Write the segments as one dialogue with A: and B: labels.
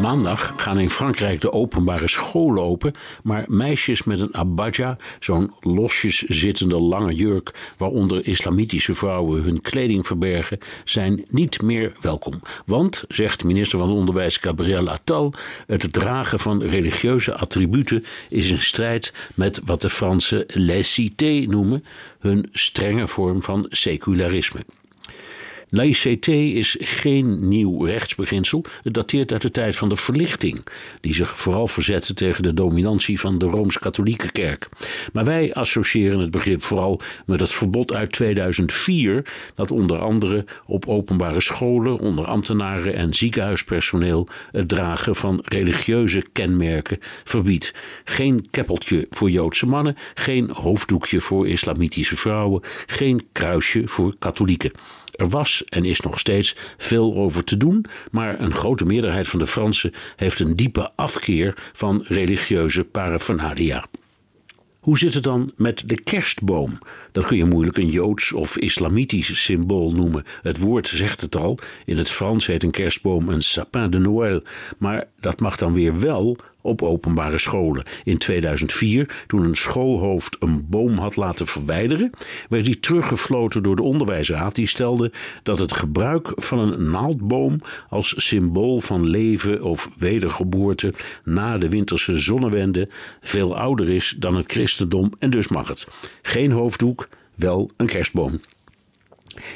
A: Maandag gaan in Frankrijk de openbare scholen open, maar meisjes met een abadja, zo'n losjes zittende lange jurk waaronder islamitische vrouwen hun kleding verbergen, zijn niet meer welkom. Want, zegt minister van Onderwijs Gabriel Attal, het dragen van religieuze attributen is in strijd met wat de Fransen laïcité noemen, hun strenge vorm van secularisme. Laïcité is geen nieuw rechtsbeginsel. Het dateert uit de tijd van de verlichting, die zich vooral verzette tegen de dominantie van de rooms-katholieke kerk. Maar wij associëren het begrip vooral met het verbod uit 2004, dat onder andere op openbare scholen, onder ambtenaren en ziekenhuispersoneel het dragen van religieuze kenmerken verbiedt. Geen keppeltje voor Joodse mannen, geen hoofddoekje voor islamitische vrouwen, geen kruisje voor katholieken. Er was en is nog steeds veel over te doen, maar een grote meerderheid van de Fransen heeft een diepe afkeer van religieuze paraphernalia. Hoe zit het dan met de kerstboom? Dat kun je moeilijk een joods of islamitisch symbool noemen. Het woord zegt het al. In het Frans heet een kerstboom een sapin de Noël. Maar dat mag dan weer wel op openbare scholen. In 2004, toen een schoolhoofd een boom had laten verwijderen, werd die teruggefloten door de onderwijsraad. Die stelde dat het gebruik van een naaldboom als symbool van leven of wedergeboorte na de winterse zonnewende veel ouder is dan het christendom en dus mag het. Geen hoofddoek, wel een kerstboom.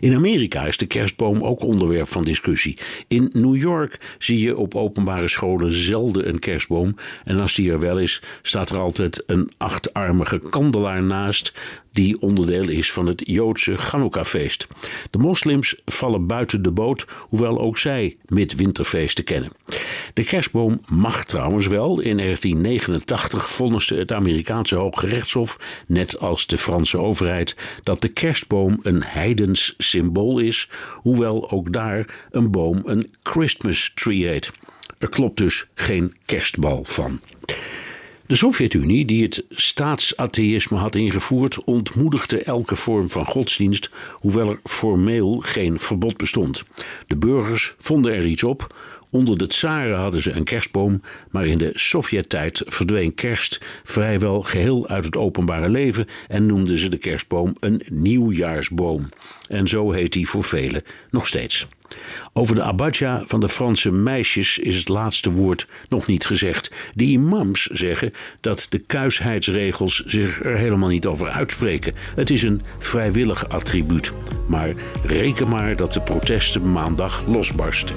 A: In Amerika is de kerstboom ook onderwerp van discussie. In New York zie je op openbare scholen zelden een kerstboom. En als die er wel is, staat er altijd een achtarmige kandelaar naast die onderdeel is van het Joodse Chanukka-feest. De moslims vallen buiten de boot, hoewel ook zij midwinterfeesten kennen. De kerstboom mag trouwens wel. In 1989 vonnisde het Amerikaanse Hoge Rechtshof, net als de Franse overheid, dat de kerstboom een heidens symbool is, hoewel ook daar een boom een Christmas tree heet. Er klopt dus geen kerstbal van. De Sovjet-Unie, die het staatsatheïsme had ingevoerd, ontmoedigde elke vorm van godsdienst, hoewel er formeel geen verbod bestond. De burgers vonden er iets op. Onder de tsaren hadden ze een kerstboom, maar in de Sovjet-tijd verdween kerst vrijwel geheel uit het openbare leven en noemden ze de kerstboom een nieuwjaarsboom. En zo heet die voor velen nog steeds. Over de abadja van de Franse meisjes is het laatste woord nog niet gezegd. De imams zeggen dat de kuisheidsregels zich er helemaal niet over uitspreken. Het is een vrijwillig attribuut. Maar reken maar dat de protesten maandag losbarsten.